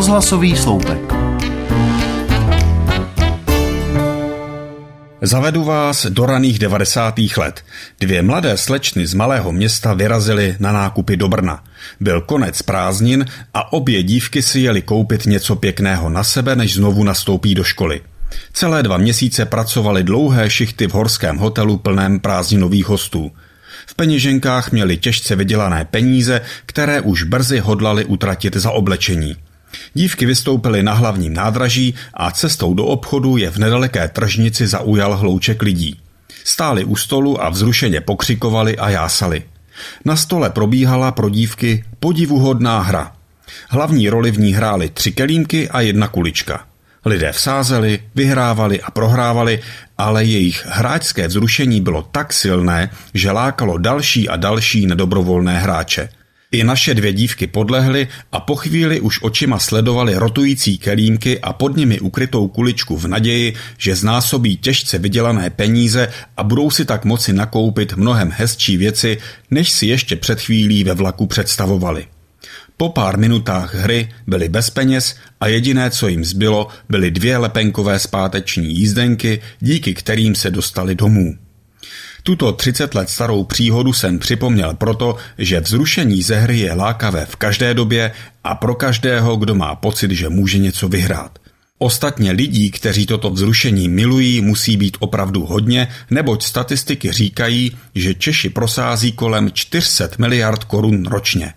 Rozhlasový sloupek. Zavedu vás do raných 90. let. Dvě mladé slečny z malého města vyrazily na nákupy do Brna. Byl konec prázdnin a obě dívky si jeli koupit něco pěkného na sebe, než znovu nastoupí do školy. Celé dva měsíce pracovali dlouhé šichty v horském hotelu plném prázdninových hostů. V peněženkách měli těžce vydělané peníze, které už brzy hodlali utratit za oblečení. Dívky vystoupily na hlavním nádraží a cestou do obchodu je v nedaleké tržnici zaujal hlouček lidí. Stáli u stolu a vzrušeně pokřikovali a jásali. Na stole probíhala pro dívky podivuhodná hra. Hlavní roli v ní hrály tři kelímky a jedna kulička. Lidé vsázeli, vyhrávali a prohrávali, ale jejich hráčské vzrušení bylo tak silné, že lákalo další a další nedobrovolné hráče – i naše dvě dívky podlehly a po chvíli už očima sledovali rotující kelímky a pod nimi ukrytou kuličku v naději, že znásobí těžce vydělané peníze a budou si tak moci nakoupit mnohem hezčí věci, než si ještě před chvílí ve vlaku představovali. Po pár minutách hry byli bez peněz a jediné, co jim zbylo, byly dvě lepenkové zpáteční jízdenky, díky kterým se dostali domů. Tuto 30 let starou příhodu jsem připomněl proto, že vzrušení ze hry je lákavé v každé době a pro každého, kdo má pocit, že může něco vyhrát. Ostatně lidí, kteří toto vzrušení milují, musí být opravdu hodně, neboť statistiky říkají, že Češi prosází kolem 400 miliard korun ročně.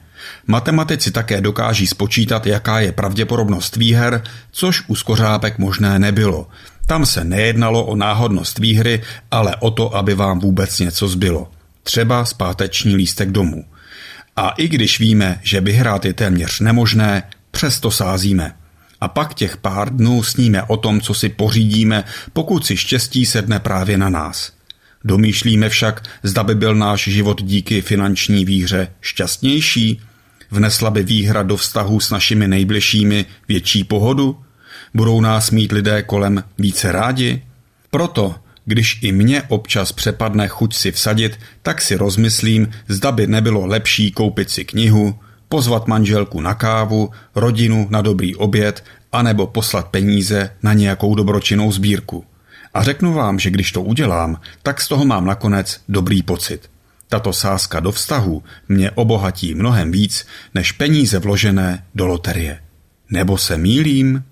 Matematici také dokáží spočítat, jaká je pravděpodobnost výher, což u skořápek možné nebylo. Tam se nejednalo o náhodnost výhry, ale o to, aby vám vůbec něco zbylo. Třeba zpáteční lístek domů. A i když víme, že vyhrát je téměř nemožné, přesto sázíme. A pak těch pár dnů sníme o tom, co si pořídíme, pokud si štěstí sedne právě na nás. Domýšlíme však, zda by byl náš život díky finanční výhře šťastnější, vnesla by výhra do vztahu s našimi nejbližšími větší pohodu, Budou nás mít lidé kolem více rádi? Proto, když i mě občas přepadne chuť si vsadit, tak si rozmyslím, zda by nebylo lepší koupit si knihu, pozvat manželku na kávu, rodinu na dobrý oběd, anebo poslat peníze na nějakou dobročinnou sbírku. A řeknu vám, že když to udělám, tak z toho mám nakonec dobrý pocit. Tato sázka do vztahu mě obohatí mnohem víc než peníze vložené do loterie. Nebo se mílím?